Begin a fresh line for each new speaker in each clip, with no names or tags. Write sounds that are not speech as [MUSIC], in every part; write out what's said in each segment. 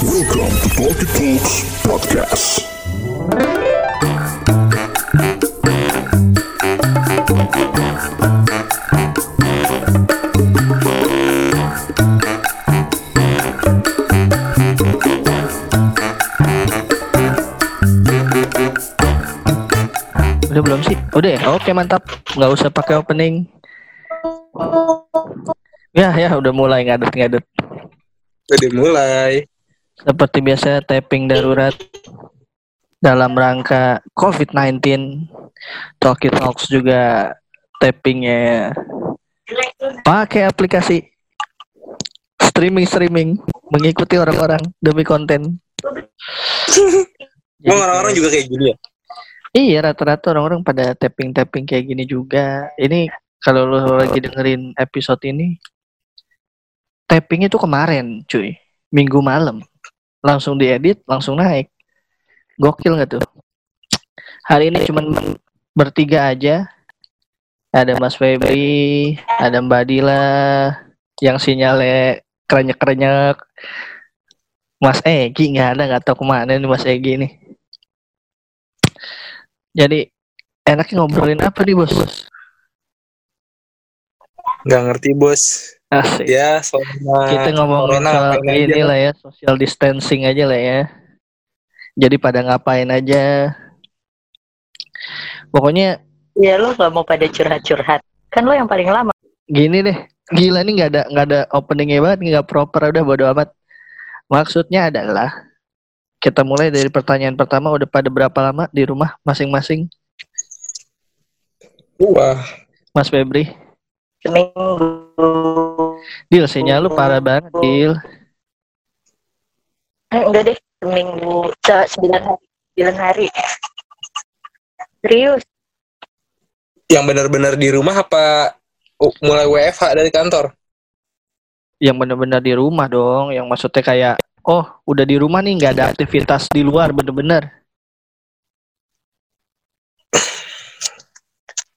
Welcome to Talkie Talks Podcast.
Udah belum sih? Udah ya? Oke mantap. Nggak usah pakai opening. Ya ya udah mulai ngadet-ngadet.
Udah mulai.
Seperti biasa tapping darurat dalam rangka COVID-19. Talkie Talks juga tappingnya pakai aplikasi streaming streaming mengikuti orang-orang demi konten. [LAUGHS]
Emang orang-orang juga kayak gini ya?
Iya rata-rata orang-orang pada tapping-tapping kayak gini juga. Ini kalau lo lagi dengerin episode ini, tapping itu kemarin, cuy, minggu malam, langsung diedit, langsung naik. Gokil nggak tuh? Hari ini cuman bertiga aja. Ada Mas Febri, ada Mbak Dila, yang sinyalnya kerenyek-kerenyek. Mas Egi nggak ada, nggak tahu ke mana nih Mas Egi nih. Jadi enaknya ngobrolin apa nih bos?
Nggak ngerti bos.
Asik.
Ya selama
Kita ngomongin
corona
soal
aja.
inilah ya, social distancing aja lah ya. Jadi pada ngapain aja. Pokoknya
Ya lo gak mau pada curhat-curhat. Kan lo yang paling lama.
gini deh, gila nih nggak ada nggak ada openingnya banget, nggak proper udah bodo amat. Maksudnya adalah kita mulai dari pertanyaan pertama udah pada berapa lama di rumah masing-masing,
Wah,
Mas Febri?
Seminggu.
Dil, sinyal lu parah banget, Dil.
Eh, enggak deh. Seminggu. Se- Sembilan hari. Sembilan hari. Serius.
yang benar-benar di rumah apa mulai WFH dari kantor?
yang bener-bener di rumah dong yang maksudnya kayak oh udah di rumah nih nggak ada aktivitas di luar bener-bener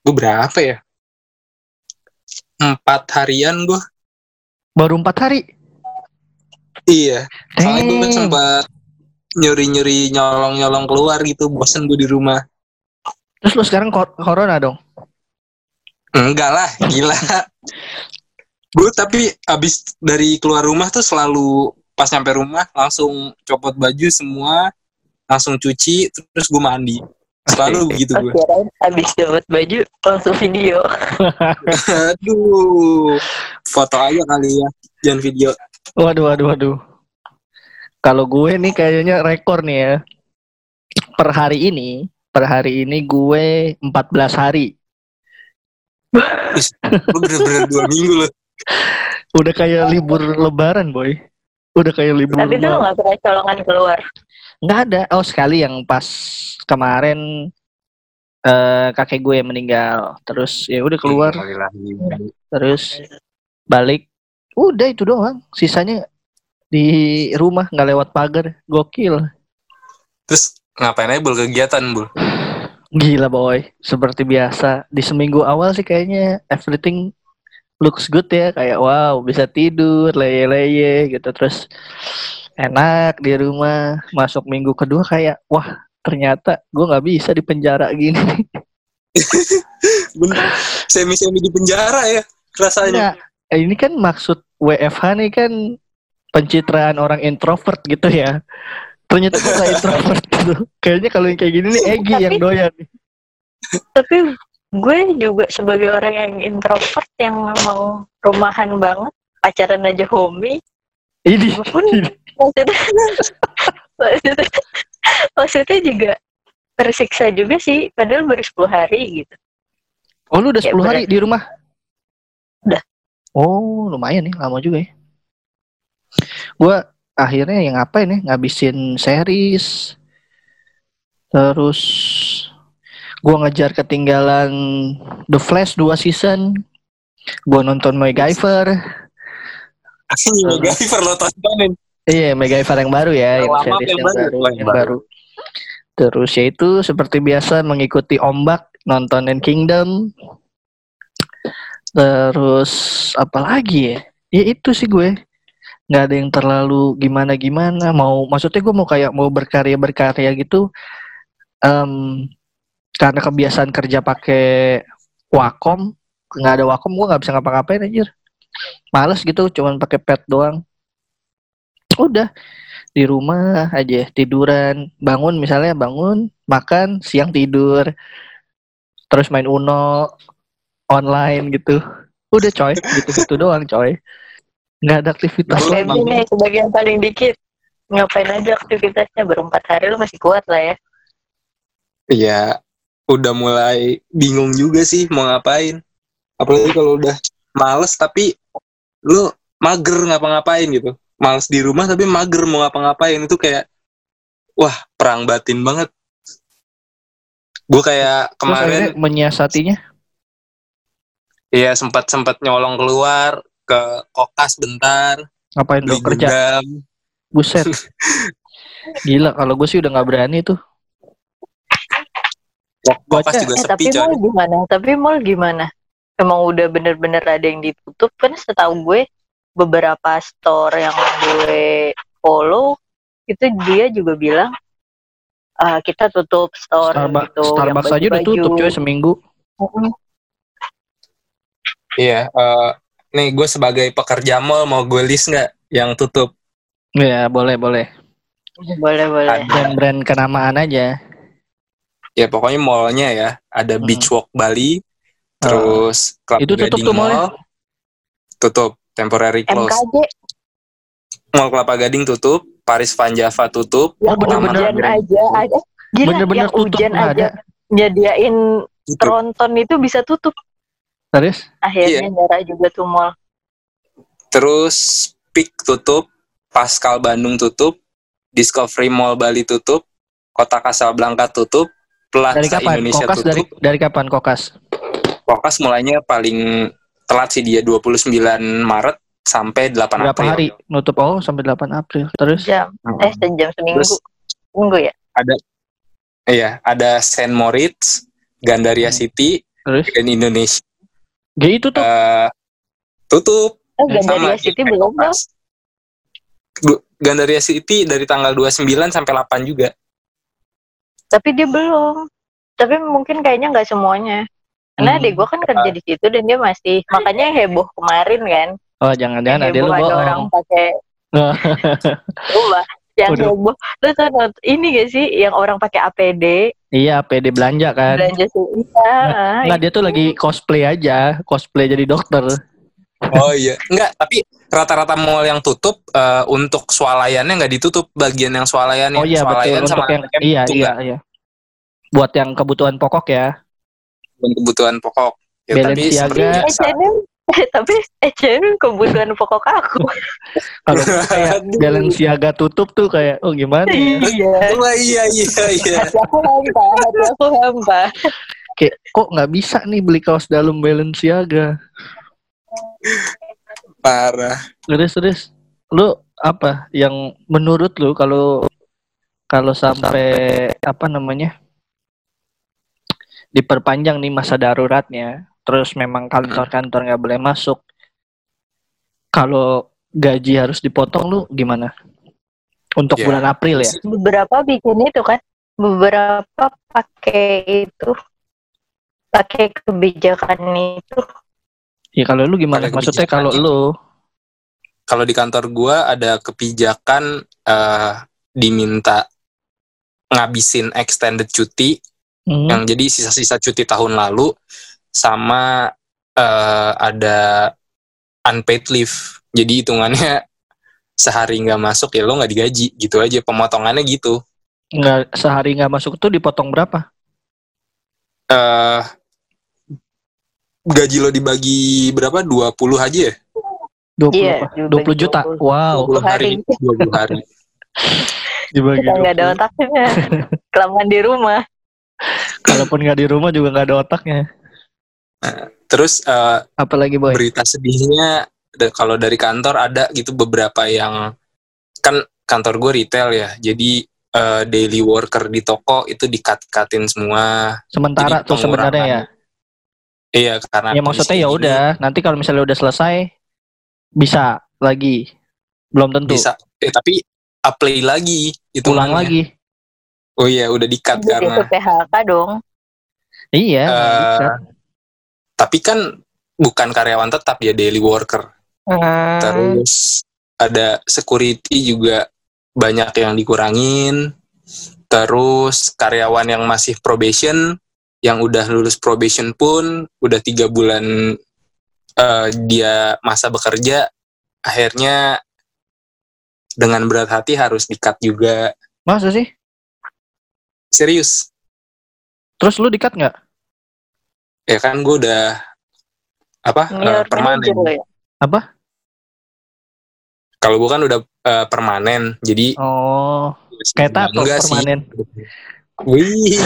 Gue berapa ya? Empat harian gue.
baru empat hari
Iya. Soalnya gue kan
Dang.
sempat nyuri-nyuri nyolong-nyolong keluar gitu. Bosen gue di rumah.
terus lu sekarang kor- corona dong
Enggak lah, gila. gue tapi abis dari keluar rumah tuh selalu pas nyampe rumah langsung copot baju semua, langsung cuci, terus gue mandi. Selalu begitu [LAUGHS]
Oh,
gue.
kirain abis dapat baju langsung video. [LAUGHS]
Aduh, foto aja kali ya, jangan video.
waduh waduh waduh kalau gue nih kayaknya rekor nih ya per hari ini per hari ini gue 14 hari
Lu bener-bener dua [LAUGHS] minggu loh.
udah kayak libur lebaran boy udah kayak libur
Tapi tuh lo gak pernah colongan keluar.
Nggak ada. Oh sekali yang pas kemarin eh kakek gue meninggal. Terus ya udah keluar. Terus balik. Udah itu doang. Sisanya di rumah nggak lewat pagar. Gokil.
Terus ngapain aja bul? Kegiatan bul?
gila boy. Seperti biasa. Di seminggu awal sih kayaknya everything looks good ya. Kayak wow bisa tidur leye-leye gitu. Terus enak di rumah masuk minggu kedua kayak wah ternyata gue nggak bisa di penjara gini [LAUGHS]
Bener. Semi-semi di penjara ya rasanya.
Eh, ini kan maksud WFH nih kan pencitraan orang introvert gitu ya. Ternyata gue gak [LAUGHS] introvert gitu. Kayaknya kalau yang kayak gini nih Egi yang doyan. nih.
Tapi gue juga sebagai orang yang introvert yang mau rumahan banget. Pacaran aja homie.
Ini
maksudnya, [LAUGHS] maksudnya, maksudnya juga tersiksa juga sih. Padahal baru 10 hari gitu.
Oh lu udah
Ya,
10 hari di rumah?
Udah.
Oh lumayan nih lama juga ya. Gue akhirnya yang ngapain ya ngabisin series. Terus gue ngejar ketinggalan The Flash 2 season. Gue nonton MacGyver.
MacGyver lo tontonin.
Iya, MacGyver yang baru ya,
Yang
yang
yang baru?
baru,
yang
baru. Terus ya itu seperti biasa mengikuti ombak, nontonin Kingdom. Terus apa lagi ya? Ya itu sih gue. nggak ada yang terlalu gimana gimana mau maksudnya gue mau kayak mau berkarya berkarya gitu em karena kebiasaan kerja pakai Wacom nggak ada Wacom gue nggak bisa ngapa-ngapain anjir males gitu cuman pakai pad doang. Udah di rumah aja tiduran. Bangun misalnya bangun makan siang tidur. Terus main Uno online gitu. Udah coy. Gitu gitu doang coy. Nggak ada aktivitas lain
emang-
Feby nih sebagian paling dikit. Ngapain aja aktivitasnya? Berempat hari lu masih kuat lah ya.
Iya, udah mulai bingung juga sih mau ngapain. Apalagi kalau udah males tapi lu mager ngapa-ngapain gitu. Males di rumah tapi mager mau ngapa-ngapain itu kayak wah perang batin banget. Gue kayak kemarin
menyiasatinya
ya sempat sempat nyolong keluar ke kokas bentar,
ngapain dong kerja buset [LAUGHS] gila kalau gue sih udah nggak berani tuh
Kokas juga
Eh,
sepi
tapi mall gimana? Tapi mall gimana? Emang udah bener-bener ada yang ditutup kan setahu gue beberapa store yang gue follow itu dia juga bilang "Ah, kita tutup store
Starbucks
gitu yang
Starbucks aja udah
baju-baju."
tutup coy seminggu.
Iya, eh, nih gue sebagai pekerja mall mau gue list nggak yang tutup?
ya boleh boleh
boleh boleh
Ada.
brand-brand kenamaan aja
Ya pokoknya mallnya ya, ada
Hmm.
Beach Walk Bali, terus Club
Itu tutup
Gading
tuh?
Mall, tutup, temporary close.
MKJ
Mall Kelapa Gading tutup, Paris Van Java tutup,
Oh, bener-bener.
hujan aja ada gila
bener-bener
yang
tutup
hujan aja.
ada.
Nyediain
tutup.
tronton itu bisa tutup.
Terus
akhirnya
Iya.
nyerah juga tuh mall.
Terus Peak tutup, Pascal Bandung tutup, Discovery Mall Bali tutup, Kota Casablanca tutup, Plaza
dari kapan?
Indonesia
kokas
tutup.
dari dari kapan kokas
Kokas mulainya paling telat sih dia 29 Maret sampai 8
berapa
April.
hari? Nutup oh sampai 8 April. Terus?
Jam eh sejam seminggu.
Terus
minggu ya?
ada iya, ada Saint Moritz, Gandaria
Hmm.
City,
terus?
dan Indonesia.
Ya itu tuh?
Eh, tutup.
Oh Gandaria
sama
City
di
belum.
Du- Gandaria City dari tanggal 29 sampai 8 juga.
tapi dia belum. Tapi mungkin kayaknya nggak semuanya karena
Hmm.
adik gue kan kerja di situ dan dia masih makanya heboh kemarin kan.
Oh jangan-jangan ada [LAUGHS]
heboh
lu
ada orang
bohong
pakai rumah yang
Udah.
heboh. Lu tau not- ini gak sih yang orang pakai APD
iya PD belanja kan.
Belanja sih. Iya
Nggak dia tuh lagi cosplay aja. Cosplay jadi dokter.
Oh iya, enggak, tapi rata-rata mall yang tutup eh, untuk swalayannya nggak ditutup. Bagian yang swalayannya.
oh iya betul.
Swalayan
untuk
sama
yang
ATM
iya iya iya. Buat yang kebutuhan pokok ya.
untuk kebutuhan pokok. Ya, tapi seperti
Eh. H&M, tapi H&M kebutuhan pokok aku [LAUGHS]
kalau kayak
Aduh.
Balenciaga tutup tuh kayak oh gimana ya
iya
Wah, iya iya iya.
hati aku hampa hati aku hampa
kayak kok nggak bisa nih beli kaos dalam Balenciaga
Parah.
terus terus lu apa yang menurut lu kalau kalau sampai apa namanya diperpanjang nih masa daruratnya. Terus memang kantor-kantor nggak boleh masuk. Kalau gaji harus dipotong lu gimana? Untuk
Ya.
bulan April ya?
Beberapa bikin itu kan. Beberapa pakai itu. Pakai kebijakan itu.
Ya kalau lu gimana? Maksudnya kalau
kebijakan
lu
Kalau di kantor gua ada kebijakan eh, diminta ngabisin extended cuti
hmm,
yang jadi sisa-sisa cuti tahun lalu sama eh, ada unpaid leave. Jadi hitungannya [LAUGHS] sehari nggak masuk ya lo nggak digaji gitu aja pemotongannya gitu.
nggak sehari nggak masuk tuh dipotong berapa
eh gaji lo dibagi berapa? 20 aja ya?
20
Iya,
apa?
dibagi
20 juta
20.
wow
20 hari. 20 hari. [LAUGHS]
dibagi
kita nggak ada
20.
otaknya [LAUGHS] kelamaan di rumah
kalaupun nggak di rumah juga nggak ada otaknya
Terus eh,
apalagi boy
berita sedihnya kalau dari kantor ada gitu beberapa yang kan kantor gue retail ya. Jadi eh, daily worker di toko itu dikat-katin semua.
sementara tuh sebenarnya ya
Iya, karena
ya maksudnya ya udah nanti kalau misalnya udah selesai bisa lagi Belum tentu.
bisa eh tapi apply lagi itu
Ulang lagi.
Oh iya udah di-cut
Jadi
karena
itu PHK dong.
Iya. Bisa.
tapi kan bukan karyawan tetap ya daily worker
Hmm.
terus ada security juga banyak yang dikurangin terus karyawan yang masih probation yang udah lulus probation pun udah tiga bulan eh, dia masa bekerja akhirnya dengan berat hati harus di-cut juga
Masa sih?
Serius
Terus lu dikat nggak?
ya kan gue udah apa
Senior
permanen
ya?
kalau gue kan udah eh, permanen jadi
Oh, kayak tato
enggak sih
permanen.
Wih,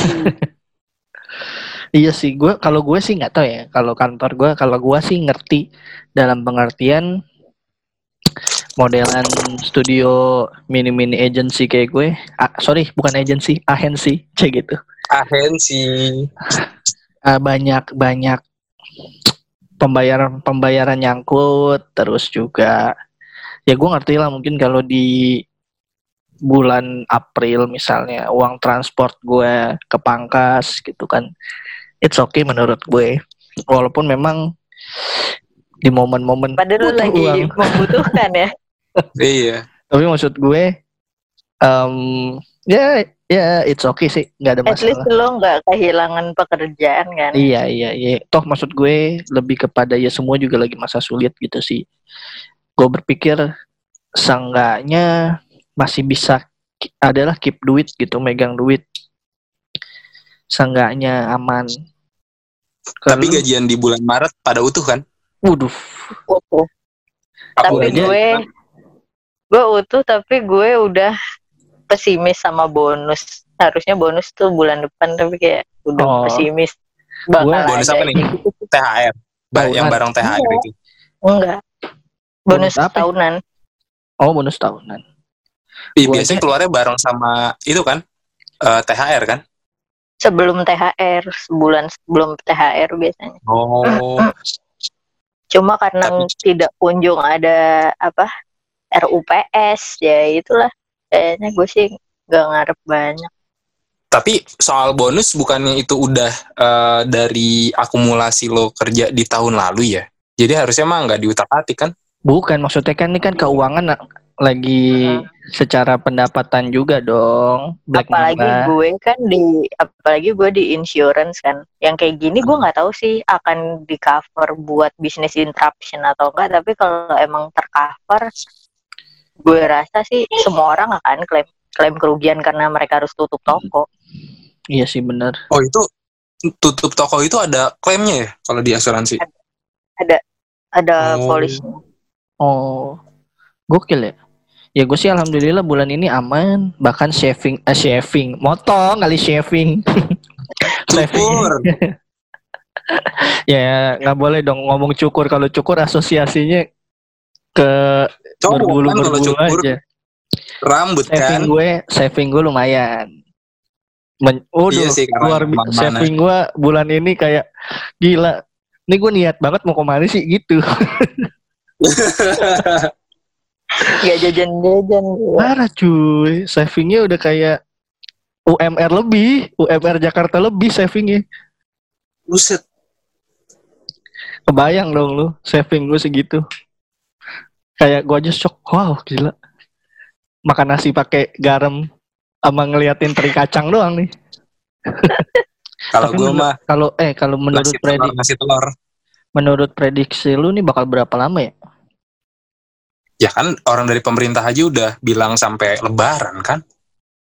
Iya sih, gue kalau gue sih nggak tahu ya. Kalau kantor gue, kalau gue sih ngerti dalam pengertian modelan studio mini-mini agency kayak gue. Ah, sorry, bukan agency, agency, [LAUGHS] kayak gitu.
agensi
Ah, banyak banyak pembayaran pembayaran nyangkut, terus juga ya gue ngerti lah mungkin kalau di bulan April misalnya uang transport gue kepangkas gitu kan it's okay menurut gue walaupun memang di momen-momen
Padahal lagi
uang.
membutuhkan ya. [LAUGHS]
iya.
Tapi maksud gue em ya ya it's okay sih. Nggak ada
At least
masalah.
lo nggak kehilangan pekerjaan kan.
iya iya iya. Toh maksud gue lebih kepada ya semua juga lagi masa sulit gitu sih. Gue berpikir seenggaknya masih bisa adalah keep duit gitu megang duit. Seenggaknya aman.
Tapi
Kalau-
gajian di bulan Maret pada utuh kan?
Waduh.
Utuh. Tapi
aja-
gue gue utuh tapi gue udah pesimis sama bonus. Harusnya bonus tuh bulan depan tapi kayak udah
Oh.
pesimis. Bakal
Gue-
Bonus apa nih?
gitu.
THR Ba-
Tahunan.
yang barang THR itu
Enggak.
Bonus
Bonus
apa?
tahunan.
oh bonus tahunan
Ih,
Gua
biasanya keluarnya bareng sama itu kan eh, THR kan
Sebelum THR, sebulan sebelum THR biasanya.
oh [CLEARS THROAT]
Cuma karena
Tapi-
tidak kunjung ada apa RUPS ya itulah. Kayaknya gue sih nggak ngarep banyak.
tapi soal bonus bukannya itu udah eh, dari akumulasi lo kerja di tahun lalu ya? Jadi harusnya mah nggak diutak atik kan?
Bukan maksudnya kan ini kan keuangan lagi secara pendapatan juga dong black
apalagi
mamba.
gue kan di apalagi gue di insurance kan. Yang kayak gini gue nggak tahu sih akan di cover buat business interruption atau enggak tapi kalau emang tercover gue rasa sih semua orang akan klaim klaim kerugian karena mereka harus tutup toko.
Iya sih bener
oh itu tutup toko itu ada klaimnya ya kalau di asuransi?
Ada.
Oh.
polisi
Oh, gokil ya. Ya gue sih alhamdulillah bulan ini aman, bahkan shaving, eh, shaving, motong kali shaving. [LAUGHS]
cukur. [LAUGHS]
Ya nggak boleh dong ngomong cukur. Kalau cukur asosiasinya ke
cowok
berbulu
kan kalau
berbulu
cukur
aja.
rambut kan
Saving gue, saving gue lumayan. Men Waduh,
Iya sih,
luar bi-
ke mana-mana.
saving gue bulan ini kayak gila. Ini gue niat banget mau ke mana sih gitu. [LAUGHS]
nggak jajan-jajan gue.
Parah cuy, savingnya udah kayak UMR lebih, UMR Jakarta lebih savingnya.
buset
Kebayang dong lu, saving gue segitu. Kayak gue aja shock, wow gila. Makan nasi pakai garam sama ngeliatin teri kacang doang nih. [LAUGHS]
kalau gue
menur-
mah
Kalau eh kalau menurut
nasi telur nasi telur
menurut prediksi lu nih bakal berapa lama ya?
ya kan orang dari pemerintah aja udah bilang sampai lebaran kan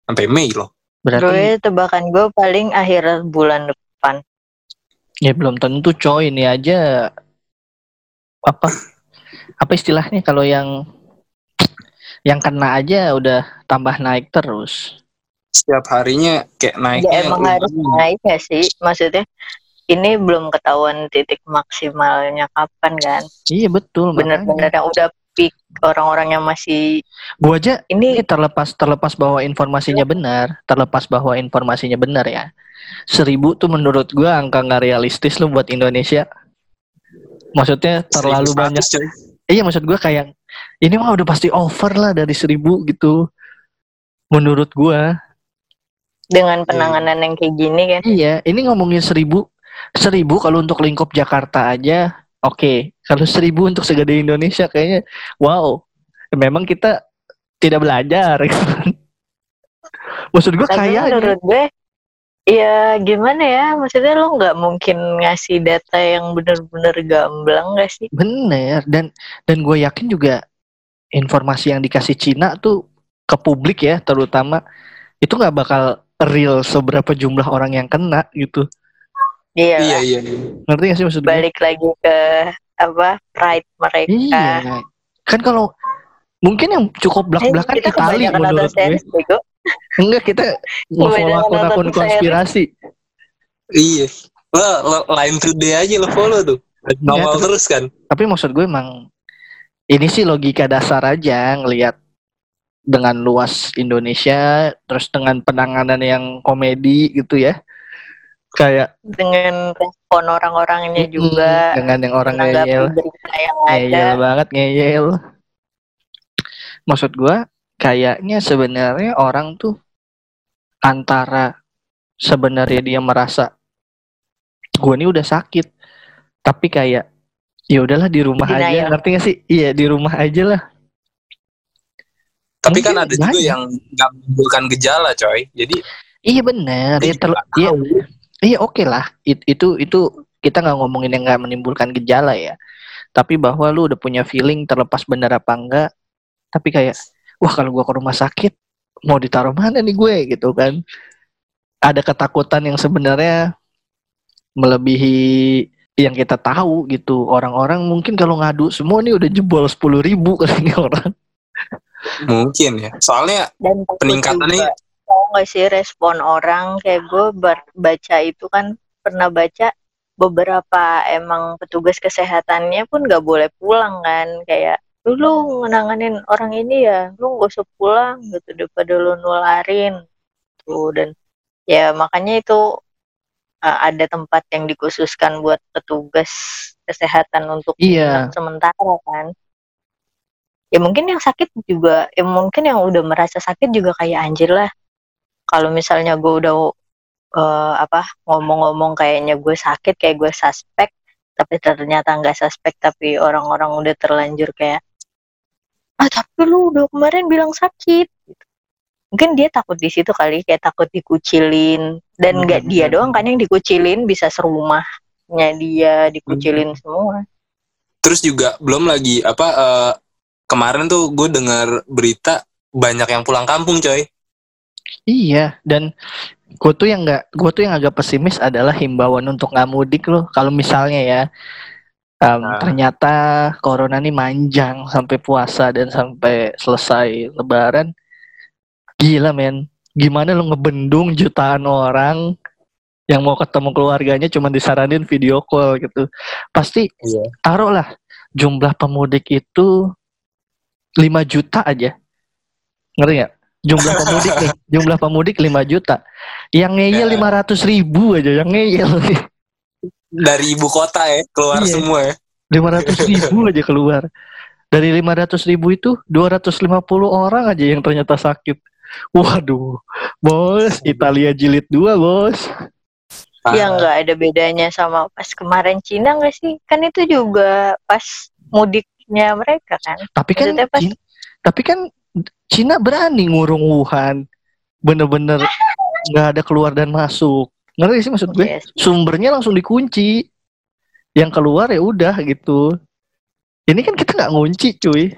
sampai Mei loh
Berarti
Gue tebakan gue paling akhir bulan depan.
ya belum tentu coy ini aja apa apa istilahnya kalau yang yang kena aja udah tambah naik terus.
setiap harinya kayak naiknya
Ya emang harus naik ya sih. Maksudnya ini belum ketahuan titik maksimalnya kapan kan.
Iya betul.
Bener-bener yang udah peak orang-orang yang masih
Gua aja
ini
ini terlepas terlepas bahwa informasinya benar, terlepas bahwa informasinya benar ya. Seribu tuh menurut gua angka nggak realistis loh buat Indonesia. Maksudnya terlalu
1100,
banyak.
coy.
Iya maksud gua kayak ini mah udah pasti over lah dari seribu gitu. Menurut gua.
dengan penanganan yang kayak gini kan
Iya, ini ngomongin seribu, seribu kalau untuk lingkup Jakarta aja, oke. Kalau seribu untuk segede Indonesia kayaknya, wow. Memang kita tidak belajar. [LAUGHS] gitu kan. Maksud gue kayaknya,
menurut gue ya gimana ya maksudnya lo nggak mungkin ngasih data yang bener-bener gamblang gak sih
bener. Dan dan gue yakin juga informasi yang dikasih Cina tuh ke publik ya, terutama itu nggak bakal real seberapa jumlah orang yang kena gitu.
iya
Iya iya. iya.
Ngerti gak sih maksud gue?
balik lagi ke apa pride mereka
Iya. Kan kalau mungkin yang cukup
Eh,
belak-belakan
kita
Itali
kebanyakan nonton
menurut gue. Enggak kita nge-follow
Kebanyakan
akun-akun konspirasi.
Iya. Lo, lo line today aja lo follow tuh. Nongol
Iya,
terus kan.
Tapi maksud gue emang ini sih logika dasar aja ngelihat dengan luas Indonesia terus dengan penanganan yang komedi gitu ya. Kayak
dengan respon orang-orangnya
mm,
juga
dengan yang orang ngeyel,
berita yang ada
ngeyel banget ngeyel. Maksud gue kayaknya sebenarnya orang tuh antara sebenarnya dia merasa gue ini udah sakit tapi kayak ya udahlah di rumah aja
Denial.
ngerti gak sih? Iya di rumah aja lah.
Tapi kan
Mungkin
ada juga
banyak.
yang nggak menimbulkan gejala coy. Jadi
iya bener.
Dia
ya terl-
juga
iya. iya oke lah. It- itu itu kita nggak ngomongin yang nggak menimbulkan gejala ya. Tapi bahwa lu udah punya feeling terlepas bener apa enggak tapi kayak wah kalau gua ke rumah sakit mau ditaruh mana nih gue? Gitu kan. Ada ketakutan yang sebenarnya melebihi yang kita tahu gitu. Orang-orang mungkin kalau ngadu semua nih udah jebol sepuluh ribu [LAUGHS] kali ini orang.
Mungkin ya. Soalnya
dan
peningkatannya
juga. tau gak sih respon orang? Kayak gue baca itu kan pernah baca beberapa emang petugas kesehatannya pun gak boleh pulang kan. Kayak lu lu menanganin orang ini ya lu gak usah pulang gitu daripada lu nularin tuh dan ya makanya itu uh, ada tempat yang dikhususkan buat petugas kesehatan untuk
Iya.
sementara kan. Ya mungkin yang sakit juga ya mungkin yang udah merasa sakit juga kayak anjir lah. Kalau misalnya gue udah eh, apa ngomong-ngomong kayaknya gue sakit kayak gue suspek tapi ternyata nggak suspek tapi orang-orang udah terlanjur kayak ah tapi lu udah kemarin bilang sakit gitu. mungkin dia takut di situ kali kayak takut dikucilin dan nggak dia
Bener-bener.
doang kan yang dikucilin bisa serumahnya dia dikucilin semua
terus juga belum lagi apa eh, kemarin tuh gue dengar berita banyak yang pulang kampung coy.
Iya, dan gue tuh yang nggak, gue tuh yang agak pesimis adalah himbauan untuk nggak mudik loh. Kalau misalnya ya, em,
Nah.
ternyata corona ini manjang sampai puasa dan sampai selesai Lebaran, gila men. Gimana lo ngebendung jutaan orang yang mau ketemu keluarganya cuma disaranin video call gitu. Pasti
Iya.
taruhlah jumlah pemudik itu 5 juta aja. Ngerti nggak? Jumlah pemudik nih, [LAUGHS] jumlah pemudik 5 juta. Yang ngeyel
Ya.
500 ribu aja, yang ngeyel.
Dari ibu kota ya keluar
Iya.
semua ya.
500 ribu [LAUGHS] aja keluar. Dari 500 ribu itu 250 orang aja yang ternyata sakit. Waduh, bos, Italia jilid 2 bos.
Ya nggak ada bedanya sama pas kemarin Cina nggak sih? Kan itu juga pas mudiknya mereka kan.
Tapi kan,
Maksudnya pas-
Cina, tapi kan Cina berani ngurung Wuhan, bener-bener [LAUGHS] nggak ada keluar dan masuk. Ngerti sih maksud gue?
Yes.
Sumbernya langsung dikunci. Yang keluar ya udah gitu. Ini kan kita nggak ngunci cuy,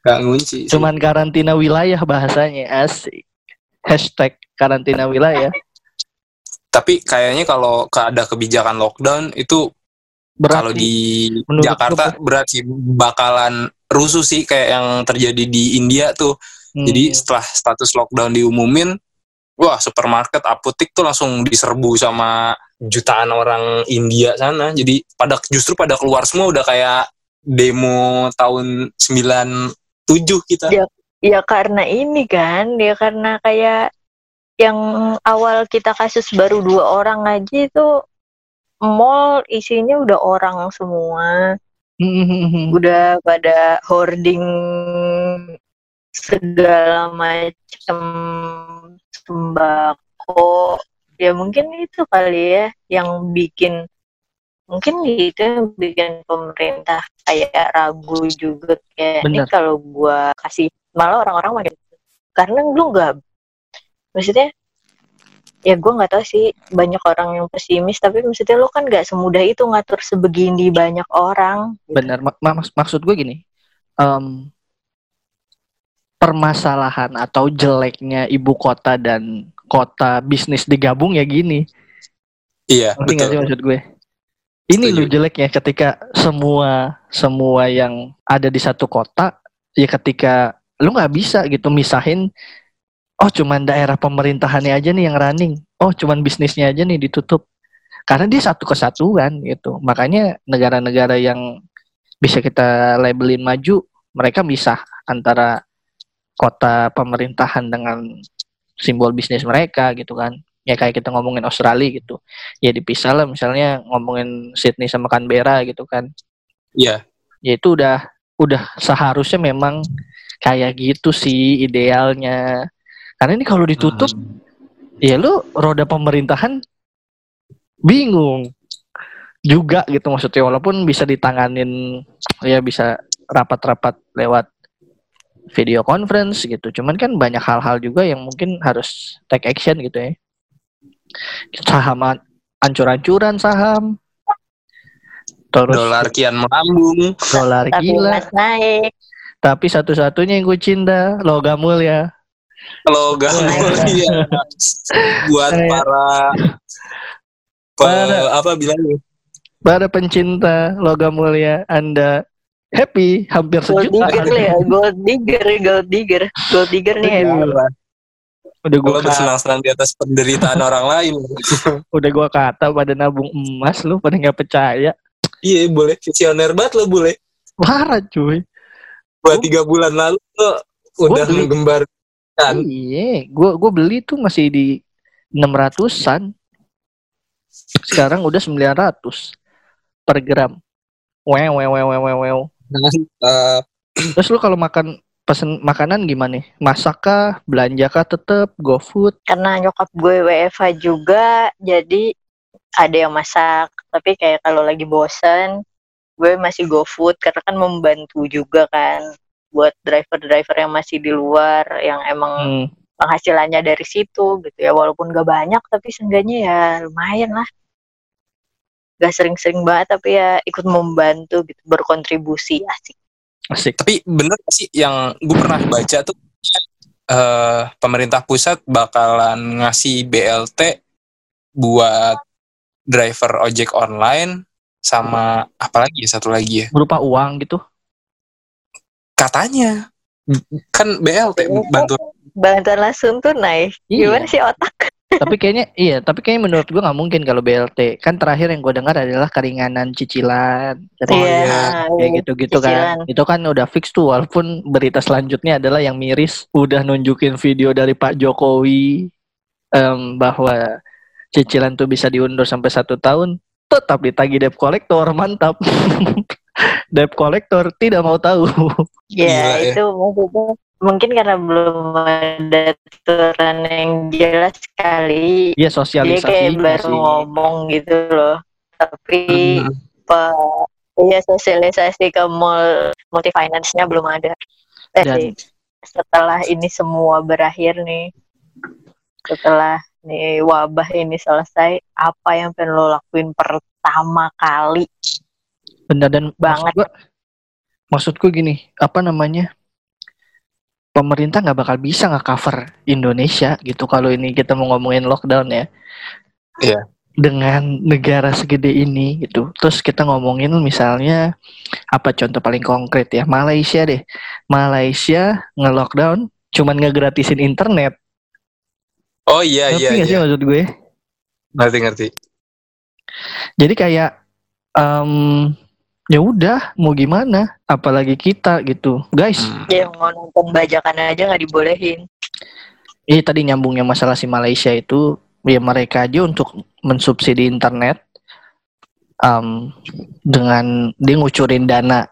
Gak ngunci. sih.
cuman karantina wilayah bahasanya asik. Hashtag karantina wilayah.
Tapi kayaknya kalau ada kebijakan lockdown itu kalau di
menurut
Jakarta berarti bakalan rusuh sih kayak yang terjadi di India tuh.
hmm,
Jadi setelah status lockdown diumumin, wah supermarket, apotik tuh langsung diserbu sama jutaan orang India sana. Jadi pada justru pada keluar semua udah kayak demo tahun 97 kita.
Ya. Ya karena ini kan, ya karena kayak yang awal kita kasus baru dua orang aja itu mall isinya udah orang semua. [LAUGHS] Udah pada hoarding segala macam sembako ya mungkin itu kali ya yang bikin mungkin itu yang bikin pemerintah kayak ragu juga kayak ini
Bener.
kalau gua kasih malah orang-orang makin karena lu nggak maksudnya ya gua nggak tahu sih banyak orang yang pesimis tapi maksudnya lu kan nggak semudah itu ngatur sebegini banyak orang
Benar. Mak- mak- maksud gue gini. em, permasalahan atau jeleknya ibu kota dan kota bisnis digabung ya gini.
Iya,
Ngerti nggak sih
betul.
maksud gue? Ini
Setuju.
lu jeleknya ketika semua semua yang ada di satu kota ya ketika lu nggak bisa gitu misahin oh cuman daerah pemerintahannya aja nih yang running oh cuman bisnisnya aja nih ditutup karena dia satu kesatuan gitu makanya negara-negara yang bisa kita labelin maju mereka misah antara kota pemerintahan dengan simbol bisnis mereka gitu kan. Ya kayak kita ngomongin Australia gitu. Ya dipisah lah misalnya ngomongin Sydney sama Canberra gitu kan.
Iya.
ya itu udah udah seharusnya memang kayak gitu sih idealnya. Karena ini kalau ditutup ya lu roda pemerintahan bingung juga gitu maksudnya. Walaupun bisa ditanganin ya bisa rapat-rapat lewat video conference gitu. Cuman kan banyak hal-hal juga yang mungkin harus take action gitu ya. Saham an- ancur-ancuran saham. Terus
Dolar kian melambung.
dolar
tapi
gila.
naik.
Tapi satu-satunya yang gue cinta logam mulia.
Gak
Iya.
mulia. Buat
Kayak-
para
Para-
apa bilangnya?
para pencinta logam mulia anda happy hampir
gold
sejuta
digger ya gold digger gold digger gold digger nih ya
Aduh. udah gue
Kalau bersenang-senang di atas penderitaan orang lain. [LAUGHS]
udah gua kata pada nabung emas lu pada nggak percaya
Iya boleh. Visioner banget lo boleh.
parah cuy
Buat tiga bulan lalu lo udah
beli.
menggembar kan.
iya gua gua beli tuh masih di 600-an sekarang udah 900 per gram wew wew wew wew wew.
Mantap. [CLEARS THROAT]
terus lu kalau makan pesen makanan gimana nih masak kah belanja kah tetep GoFood
karena nyokap gue WFH juga jadi ada yang masak tapi kayak kalau lagi bosen gue masih go food karena kan membantu juga kan buat driver-driver yang masih di luar yang emang
hmm.
penghasilannya dari situ gitu ya walaupun gak banyak tapi seenggaknya ya lumayan lah gak sering-sering banget tapi ya ikut membantu gitu berkontribusi asik.
Asik.
Tapi bener sih yang gue pernah baca tuh eh pemerintah pusat bakalan ngasih BLT buat driver ojek online sama apalagi ya satu lagi ya?
Berupa uang gitu?
Katanya. Kan BLT bantuan.
bantuan langsung tunai
Iya.
gimana sih otak
tapi kayaknya iya tapi kayaknya menurut gua nggak mungkin kalau BLT kan terakhir yang gua dengar adalah keringanan cicilan keringanan
iya.
kayak gitu-gitu kan
Cicilan.
itu kan udah fix tuh walaupun berita selanjutnya adalah yang miris udah nunjukin video dari Pak Jokowi em, bahwa cicilan tuh bisa diundur sampai satu tahun tetap ditagih debt collector mantap [LAUGHS] debt collector tidak mau tahu
Gila,
Ya
ya.
itu maksudnya mungkin karena belum ada aturan yang jelas kali.
Iya
Dia
sosialisasi
kayak baru ngomong gitu loh. Tapi
Hmm.
pe- ya sosialisasi ke mall multi finance-nya belum ada. Eh,
Dan-
sih, setelah ini semua berakhir nih, setelah nih wabah ini selesai, apa yang pengen lo lakuin pertama kali?
Bener dan
Banget.
Maksud gua, maksudku gini, apa namanya? Pemerintah nggak bakal bisa nggak cover Indonesia gitu kalau ini kita mau ngomongin lockdown ya.
Iya.
Dengan negara segede ini gitu. Terus kita ngomongin misalnya apa contoh paling konkret ya Malaysia deh. Malaysia nge-lockdown cuman ngegratisin internet.
oh iya
Ngerti
iya
sih
iya
maksud gue?
ngerti ngerti
Jadi kayak em ya udah mau gimana? Apalagi kita gitu. Guys.
Hmm.
Dia mau nonton bajakan aja nggak dibolehin.
Ini tadi nyambungnya masalah si Malaysia itu ya mereka aja untuk mensubsidi internet um, dengan dia ngucurin dana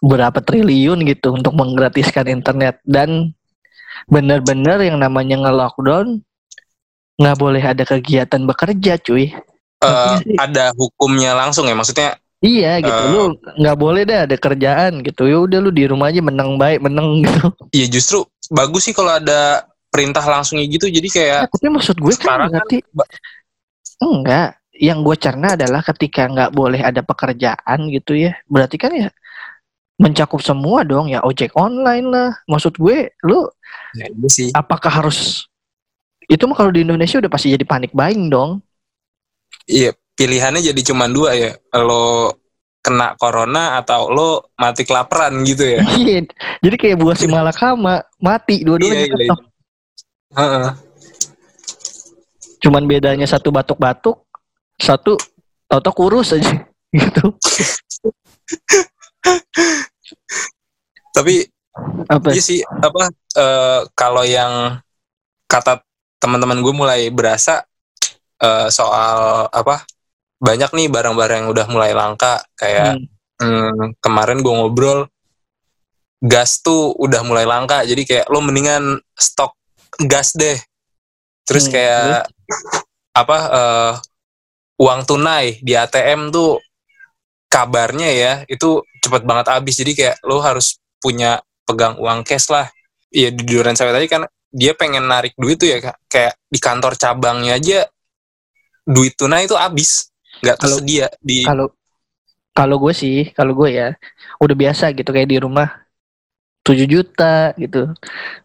berapa triliun gitu untuk menggratiskan internet. Dan bener-bener yang namanya nge-lockdown nggak boleh ada kegiatan bekerja cuy.
Eh, ada hukumnya langsung ya? Maksudnya
iya gitu.
Eh.
lu nggak boleh deh ada kerjaan gitu. Ya udah lu di rumah aja menang baik menang [LAUGHS] gitu.
Ya justru bagus sih kalau ada perintah langsungnya gitu. Jadi kayak
Ya, tapi maksud gue kan
kan
berarti
ba-
enggak. Yang gue cerna adalah ketika nggak boleh ada pekerjaan gitu ya. Berarti kan ya mencakup semua dong. Ya ojek online lah. Maksud gue lu
ya, iya sih.
apakah harus itu mah kalau di Indonesia udah pasti jadi panik buying dong.
Iya pilihannya jadi cuma dua ya lo kena corona atau lo mati kelaparan gitu ya [LAUGHS]
Iya, jadi kayak buah si malakama mati dua-duanya
Iya, iya. Heeh.
Cuman bedanya satu batuk-batuk, satu tau kurus aja [LAUGHS] gitu.
tapi
Apa?
iya sih apa eh, kalau yang kata teman-teman gue mulai berasa eh, soal apa banyak nih barang-barang yang udah mulai langka kayak
Hmm.
Hmm, kemarin gue ngobrol gas tuh udah mulai langka jadi kayak lo mendingan stok gas deh. Terus
Hmm,
kayak apa eh, uang tunai di ATM tuh kabarnya ya itu cepet banget habis. Jadi kayak lo harus punya pegang uang cash lah. Iya di duran saya tadi kan dia pengen narik duit tuh ya kayak di kantor cabangnya aja duit tunai itu habis nggak
Kalau-
tersedia di
Kalau kalau gue sih, kalau gue ya udah biasa gitu kayak di rumah 7 juta gitu.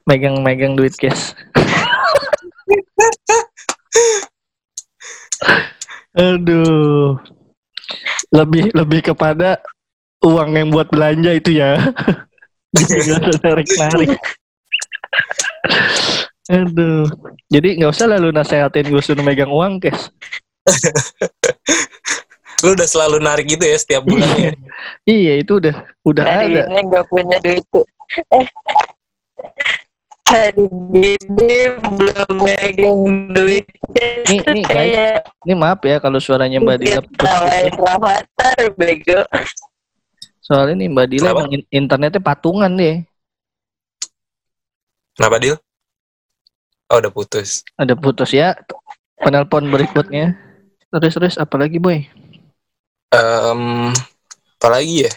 Megang-megang duit cash. [LAUGHS] Aduh. Lebih lebih kepada uang yang buat belanja itu ya. [LAUGHS] [LAUGHS] Usah narik-narik. Aduh. Jadi nggak usah lah lu nasehatin gue suruh megang uang cash.
Lu udah selalu narik gitu ya setiap bulannya [LAUGHS]
Iya itu udah udah
hari
ada.
ini gak punya duit tuh eh hari ini belum megang duit
Nih, nih, [LAUGHS] guys.
kayak
Ini maaf ya kalau suaranya Mbak Dila putus.
tawain Rafathar bego
Soalnya nih Mbak Dila emang in- internetnya patungan deh.
kenapa Dil? oh udah putus
Ada putus ya. Penelpon berikutnya. Terus terus apalagi boy?
Em, apalagi ya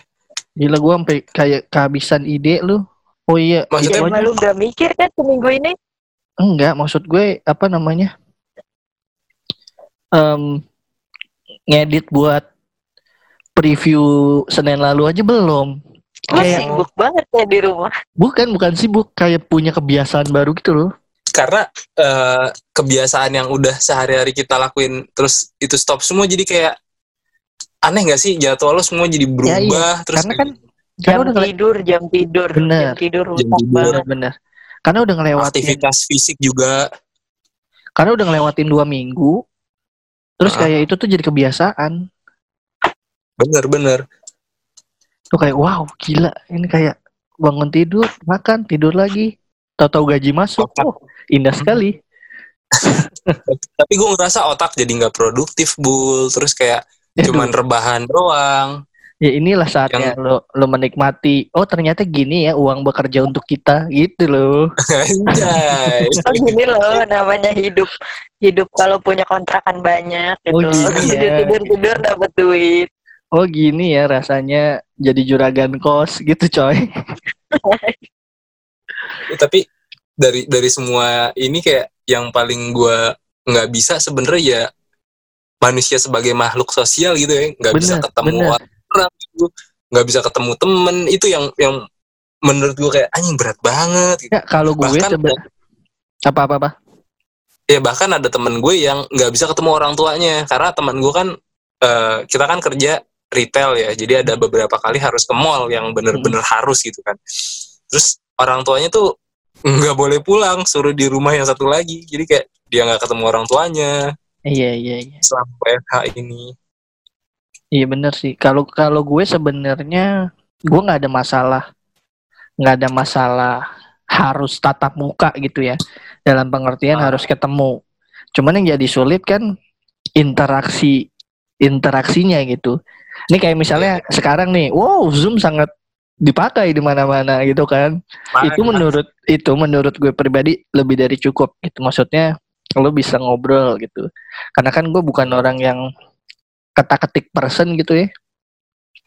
Gila gua sampai kayak kehabisan ide lu. Oh iya,
Maksudnya
aja.
lu gak mikir kan seminggu ini
enggak maksud gue apa namanya? Em ngedit buat preview Senin lalu aja belum.
Lu
Kayak
sibuk banget ya di rumah
bukan bukan sibuk kayak punya kebiasaan baru gitu loh.
karena eh, kebiasaan yang udah sehari-hari kita lakuin terus itu stop semua jadi kayak aneh gak sih? Jadwal lo semua jadi berubah terus
Karena kan karena
jam
udah
tidur jam tidur
Bener.
jam tidur
Jam tidur.
banget.
Bener. Karena udah ngelewatin
aktivitas fisik juga.
Karena udah ngelewatin dua minggu terus
Ah.
kayak itu tuh jadi kebiasaan.
Bener-bener
tuh kayak wow gila ini kayak bangun tidur makan tidur lagi. Tahu-tahu gaji masuk.
Otak.
oh indah sekali. [LAUGHS]
Tapi gue ngerasa otak jadi nggak produktif bul. Terus kayak [LAUGHS] Cuman rebahan doang
ya inilah saatnya lo lo menikmati oh ternyata gini ya uang bekerja untuk kita gitu loh [LAUGHS]
Anjay. [LAUGHS]
Oh gini loh namanya hidup hidup kalau punya kontrakan banyak gitu.
Oh, gini ya.
tidur tidur dapat duit.
oh gini ya rasanya jadi juragan kos gitu coy
Ya, tapi dari dari semua ini kayak yang paling gua nggak bisa sebenarnya ya manusia sebagai makhluk sosial gitu ya nggak bisa ketemu
bener.
orang gitu. Nggak bisa ketemu temen itu yang yang menurut gua kayak anjing berat banget gitu.
ya kalau gue
Bahkan-
seben- apa apa apa?
Ya bahkan ada temen gue yang nggak bisa ketemu orang tuanya karena teman gue kan eh, kita kan kerja retail ya jadi ada beberapa kali harus ke mall yang bener-bener harus gitu kan. Terus orang tuanya tuh nggak boleh pulang suruh di rumah yang satu lagi jadi kayak dia nggak ketemu orang tuanya
iya iya iya
selama WFH ini
Iya bener sih. Kalau kalau gue sebenarnya gue nggak ada masalah, nggak ada masalah harus tatap muka gitu ya. Dalam pengertian
Ah.
harus ketemu. Cuman yang jadi sulit kan interaksi interaksinya gitu. Ini kayak misalnya sekarang nih, wow Zoom sangat dipakai di mana-mana gitu kan. Itu menurut itu menurut gue pribadi lebih dari cukup gitu. Maksudnya lo bisa ngobrol gitu. Karena kan gue bukan orang yang kata-ketik person gitu ya.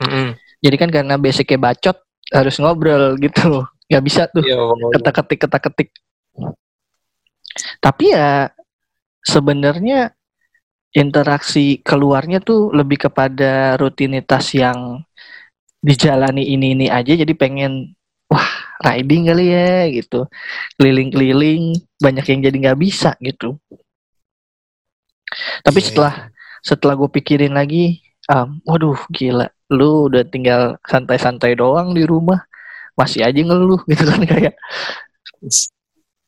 Mm-mm.
Jadi kan karena basicnya bacot harus ngobrol gitu. [LAUGHS] Gak bisa tuh
Iya,
kata-ketik kata-ketik. Tapi ya sebenarnya interaksi keluarnya tuh lebih kepada rutinitas yang dijalani ini ini aja jadi pengen riding kali ya gitu. Keliling-keliling banyak yang jadi nggak bisa gitu. Tapi
Iya.
setelah setelah gue pikirin lagi um, waduh gila. Lu udah tinggal santai-santai doang di rumah. Masih aja ngeluh [LAUGHS] gitu kan kayak.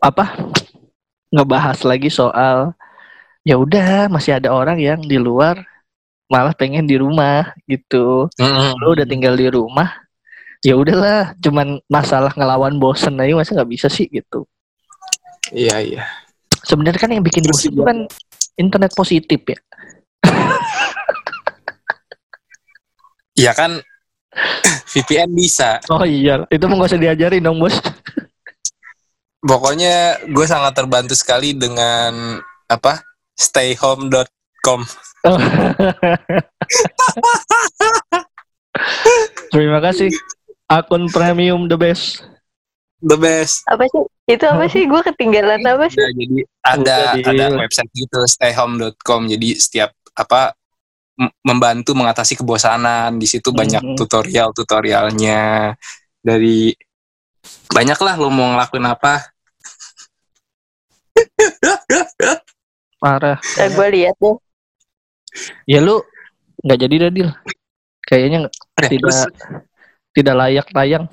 Apa? Ngebahas lagi soal ya udah masih ada orang yang di luar malah pengen di rumah gitu.
Mm-mm.
lu udah tinggal di rumah ya udahlah cuman masalah ngelawan bosen aja masa nggak bisa sih gitu
Iya iya.
sebenarnya kan yang bikin bosen itu kan internet positif ya [LAUGHS]
Iya kan [LAUGHS] VPN bisa.
oh iya itu mau nggak usah diajarin dong bos
Pokoknya gue sangat terbantu sekali dengan apa stayhome.com.
Oh. [LAUGHS] terima kasih akun premium the best
The best.
Apa sih? Itu apa sih? Gue ketinggalan apa sih?
Nah, jadi ada
Udah,
ada website gitu stayhome.com. Jadi setiap apa membantu mengatasi kebosanan. Di situ banyak
Mhm.
tutorial-tutorialnya dari banyak lah lo mau ngelakuin apa.
parah
Nah, gue lihat deh.
ya lu nggak jadi Dadil kayaknya nggak-
Eh,
tidak
terus,
tidak layak tayang.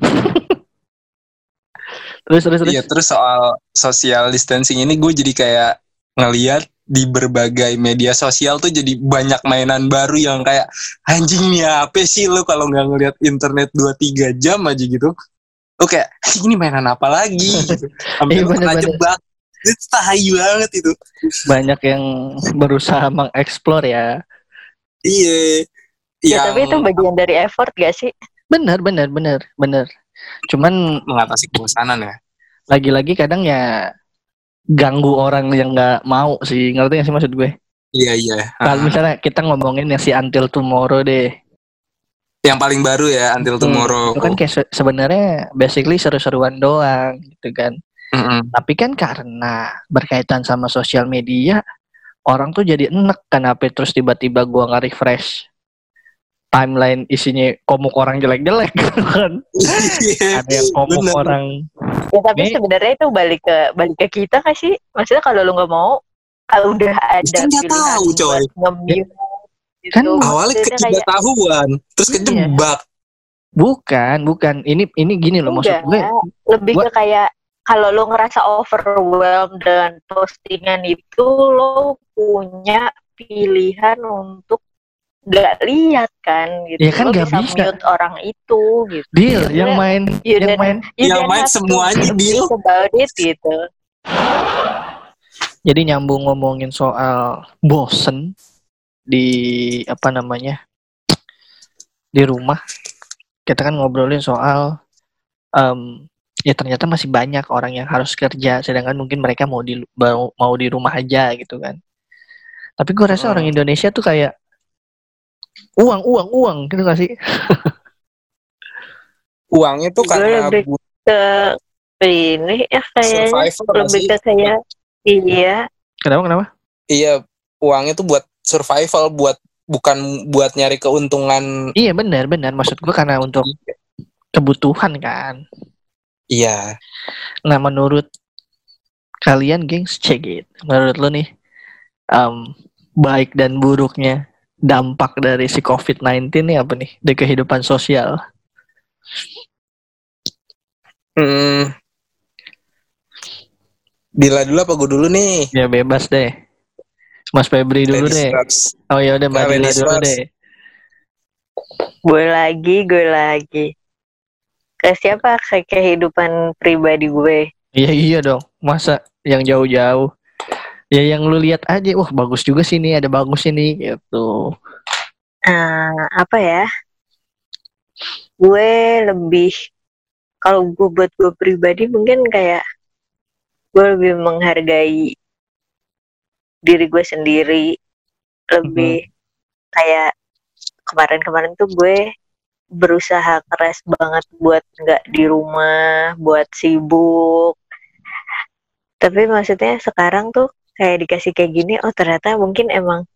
Terus [LAUGHS] terus terus
iya, terus. soal social distancing ini gue jadi kayak ngeliat di berbagai media sosial tuh jadi banyak mainan baru yang kayak anjing nih apa sih lo kalau nggak ngeliat internet 2-3 jam aja gitu? Kayak "Ih, ini mainan apa lagi? [LAUGHS] Gitu. sampai lo kena jebak itu tahi banget itu.
Banyak yang berusaha mengeksplor ya.
Iya.
Ya,
yang
tapi itu bagian dari effort gak sih?
Benar benar benar benar cuman
mengatasi kebosanan ya.
lagi-lagi kadang ya ganggu orang yang nggak mau sih ngerti gak sih maksud gue?
Iya iya.
Kalau
Ah.
misalnya kita ngomongin yang si Until Tomorrow deh.
Yang paling baru ya Until
Hmm,
Tomorrow.
itu kan kayak se- sebenarnya basically seru-seruan doang gitu kan.
Mm-mm.
tapi kan karena berkaitan sama sosial media orang tuh jadi enek kenapa terus tiba-tiba gua nge-refresh timeline isinya komuk orang jelek-jelek [LAUGHS] kan
Iya,
ada yang komuk
bener.
orang
Ya tapi sebenarnya itu balik ke balik ke kita kan sih? Maksudnya kalau lu nggak mau, kalau udah ada
Kan nggak tahu, coy.
nge-mute gitu.
Kan
awalnya
Maksudnya kayak,
terus
Iya.
kejebak
bukan bukan ini ini gini loh maksud
enggak,
gue
lebih
gua-
ke kayak kalau lu ngerasa overwhelmed dengan postingan itu lo punya pilihan untuk nggak lihat kan gitu
Ya kan
lo
nggak
bisa,
bisa.
mute orang itu gitu
deal
Iya,
yang main yang
dan-
main
Yang main semuanya, Bil.
about it gitu
jadi nyambung ngomongin soal bosen di apa namanya di rumah kita kan ngobrolin soal em, ya ternyata masih banyak orang yang harus kerja sedangkan mungkin mereka mau di mau, mau di rumah aja gitu kan tapi gue rasa
Hmm.
orang Indonesia tuh kayak uang uang uang gitu gak sih?
Uangnya tuh
Gue
karena
lebih-
buat
ke ini ya kayaknya. Lebih ke kayak iya.
Kenapa kenapa?
Iya uangnya tuh buat survival buat bukan buat nyari keuntungan.
Iya benar benar. Maksud gue karena untuk kebutuhan kan.
Iya.
Nah, menurut kalian, gengs, check it. Menurut lo nih, em, baik dan buruknya dampak dari si COVID-19 nih apa nih di kehidupan sosial?
hmm. Bila dulu apa gue dulu nih
Ya bebas deh. Mas Febri dulu
Ladies
deh.
first.
Oh ya udah Mbak
ladies
dulu
first.
deh.
gue lagi gue lagi ke siapa ke kehidupan pribadi gue
Iya iya dong. Masa yang jauh-jauh? Ya yang lu lihat aja, wah bagus juga sih nih, ada bagus ini gitu.
eh, apa ya? Gue lebih kalau gue buat gue pribadi mungkin kayak gue lebih menghargai diri gue sendiri lebih kayak kemarin-kemarin tuh gue berusaha keras banget buat nggak di rumah buat sibuk tapi maksudnya sekarang tuh kayak dikasih kayak gini oh ternyata mungkin emang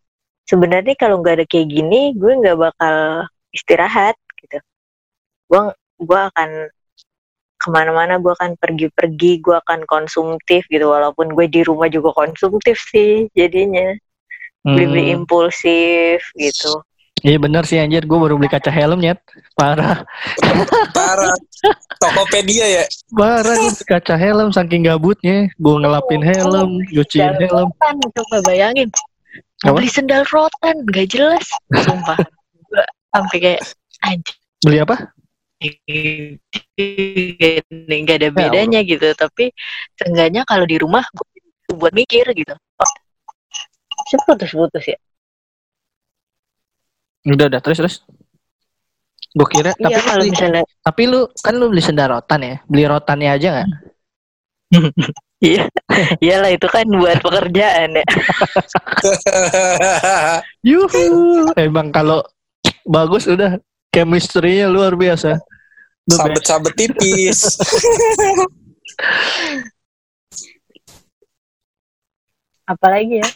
sebenarnya kalau nggak ada kayak gini gue nggak bakal istirahat gitu. Gue gue akan ke mana-mana gue akan pergi-pergi gue akan konsumtif gitu. Walaupun gue di rumah juga konsumtif sih jadinya. Beli-beli
Hmm.
impulsif gitu
Iya bener sih anjir, gue baru beli kaca helm nyet. Parah,
Parah. Tokopedia ya.
parah gue beli kaca helm saking gabutnya. Gue ngelapin helm, nyuciin
Sendal
helm.
rotan coba bayangin
Apa?
beli sendal rotan gak jelas sumpah sampai kayak anjir
Beli apa?
ini nggak ada bedanya gitu tapi seenggaknya kalau di rumah gue buat mikir gitu oh, putus-putus ya
Udah udah terus terus. Gue kira tapi,
iya kalau
lu-
misalnya
tapi lu kan lu beli sendal rotan ya, beli rotannya aja nggak? [LAUGHS]
iya iyalah itu kan buat pekerjaan ya [LAUGHS]
Yuhu, emang kalau bagus udah chemistry-nya luar biasa.
Sabet-sabet tipis.
apalagi ya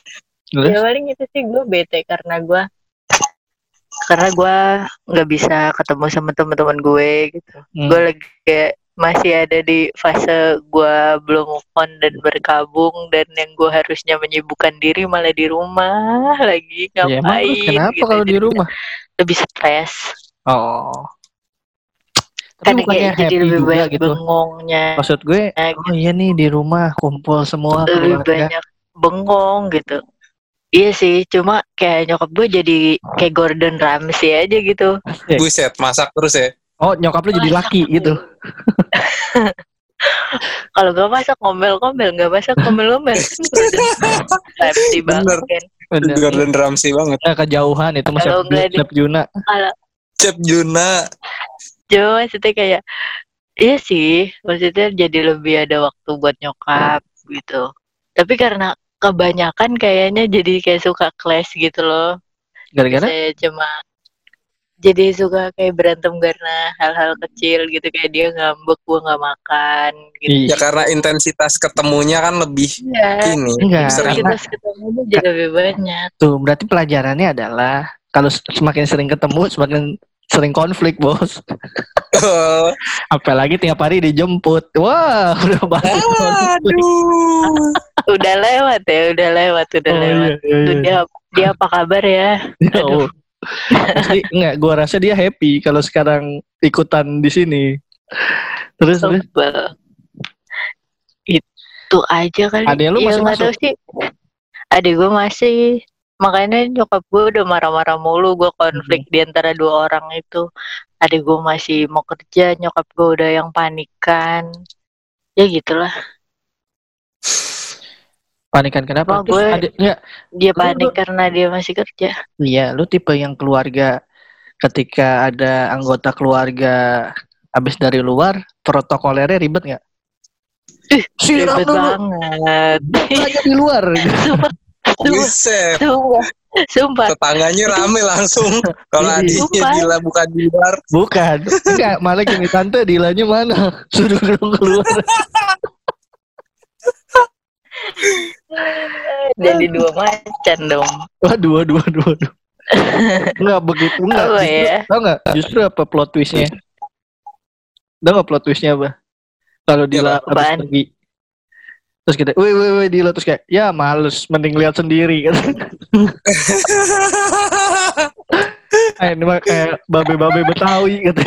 Terus?
ya paling itu sih gue bete karena gue karena gue nggak bisa ketemu sama teman-teman gue gitu
Hmm.
gue lagi kayak masih ada di fase gue belum move on dan berkabung dan yang gue harusnya menyibukkan diri malah di rumah [LAUGHS] lagi
Ya, emang
ngapain
kenapa
gitu.
kalau di rumah?
lebih stres
Oh.
kan
Tapi
kayak jadi
happy
lebih
juga
banyak
gitu.
bengongnya
Maksud gue,
Nah,
oh iya nih di rumah kumpul semua
lebih
keluarga.
banyak bengong gitu iya sih cuma kayak nyokap gue jadi kayak Gordon Ramsay aja gitu.
Buset, masak terus ya.
Oh nyokap lu jadi laki gitu. [LAUGHS]
kalau gak masak ngomel-ngomel gak masak ngomel-ngomel kan [LAUGHS] banget kan
Bener.
Gordon Ramsay banget.
Eh, kejauhan itu masih Chef Juna.
kalau
Cep Juna.
Cuma maksudnya kayak iya sih maksudnya jadi lebih ada waktu buat nyokap gitu tapi karena kebanyakan kayaknya jadi kayak suka clash gitu loh
Gara-gara?
saya cuma jadi suka kayak berantem karena hal-hal kecil gitu kayak dia ngambek gua nggak makan gitu
Iya.
Ya karena intensitas ketemunya kan lebih
Iya,
ini.
Enggak,
sering.
karena-
kita ketemu jadi lebih banyak
Tuh berarti pelajarannya adalah kalau semakin sering ketemu semakin sering konflik bos. [LAUGHS] Apalagi tiap hari dijemput. Wah [LAUGHS] udah banget.
Aduh.
Udah lewat ya udah lewat udah
Oh,
lewat
iya, iya, iya.
dia dia apa kabar ya [LAUGHS]
Ya enggak, gua rasa dia happy kalau sekarang ikutan di sini. Terus terus
Sebel. Itu aja kali.
Adek lu
Ya,
masih
tahu
masuk?
sih. Adik gue masih. Makanya nyokap gue udah marah-marah mulu. Gue konflik
Hmm.
di antara dua orang itu. Adik gue masih mau kerja. Nyokap gue udah yang panikan. Ya gitulah.
Panikan kenapa? Terus
gue-
ada- enggak,
Dia panik
lu-
karena dia masih kerja.
Iya, lu tipe yang keluarga ketika ada anggota keluarga habis dari luar, protokolernya ribet nggak?
Ih,
Siram
Ribet
dulu,
banget.
di luar.
sumpah, [LAUGHS] sumpah,
Buset.
sumpah, sumpah.
Tetangganya rame langsung. [LAUGHS] Kalau
Iya.
adiknya gila bukan di luar.
Bukan, enggak, malah gini tante dilanya mana? [LAUGHS] Suruh dong keluar. [LAUGHS]
Jadi dua macan dong.
Wah, dua, dua, dua, dua. [LAUGHS] Enggak begitu, enggak.
Apa
Justru,
ya?
tau nggak? Justru apa plot twistnya? Tau nggak plot twistnya apa? Kalau Dila habis
Apaan?
pergi. Terus kita, woi, woi, woi, Dila. Terus kayak, ya males, mending lihat sendiri. Kan. [LAUGHS] Ini mah kayak babe-babe Betawi gitu.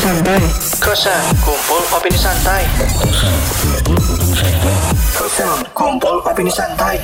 Kosan kumpul opini santai. Kosan kumpul opini santai. Kosan kumpul opini santai.